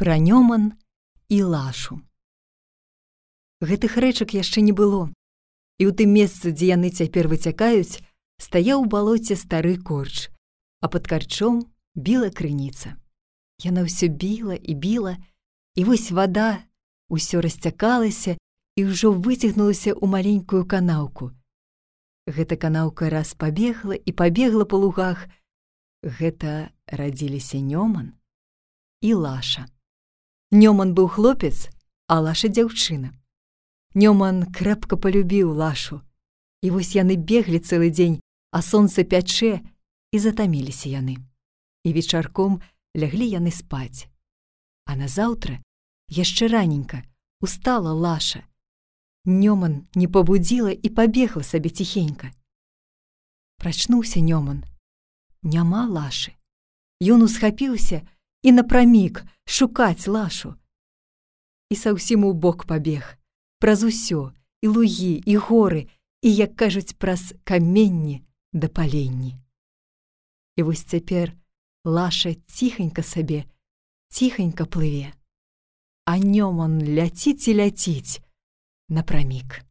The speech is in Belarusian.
пра нёман і лашу. Гэтых рэчак яшчэ не было. І ў тым месцы, дзе яны цяпер выцякаюць, стаяў у балоце стары корч, а пад карчом біла крыніца. Яна ўсё біла і біла, і вось вада ўсё расцякалася і ўжо выцягнулася ў маленькую канаўку. Гэта канаўка раз пабегла і пабегла па лугах. Гэта радзіліся нёман і лаша. Нёман быў хлопец, а лаша дзяўчына. Нёман крэпка полюбіў лашу. І вось яны беглі цэлы дзень, а сонца пячэ і затаміліся яны. І вечарком ляглі яны спаць. А назаўтра яшчэ раненька устала лаша. Нёман не пабудзіла і пабегла сабе ціхенька. Прачнуўся Нёман. Няма лашы. Ён усхапіўся і напрамік шукаць лашу. І са ўсім у бок пабег праз усё і лугі і горы і як кажуць праз каменні да паленні. І вось цяпер лаша ціханька сабе ціханька плыве, а нём он ляціць і ляціць напрамік.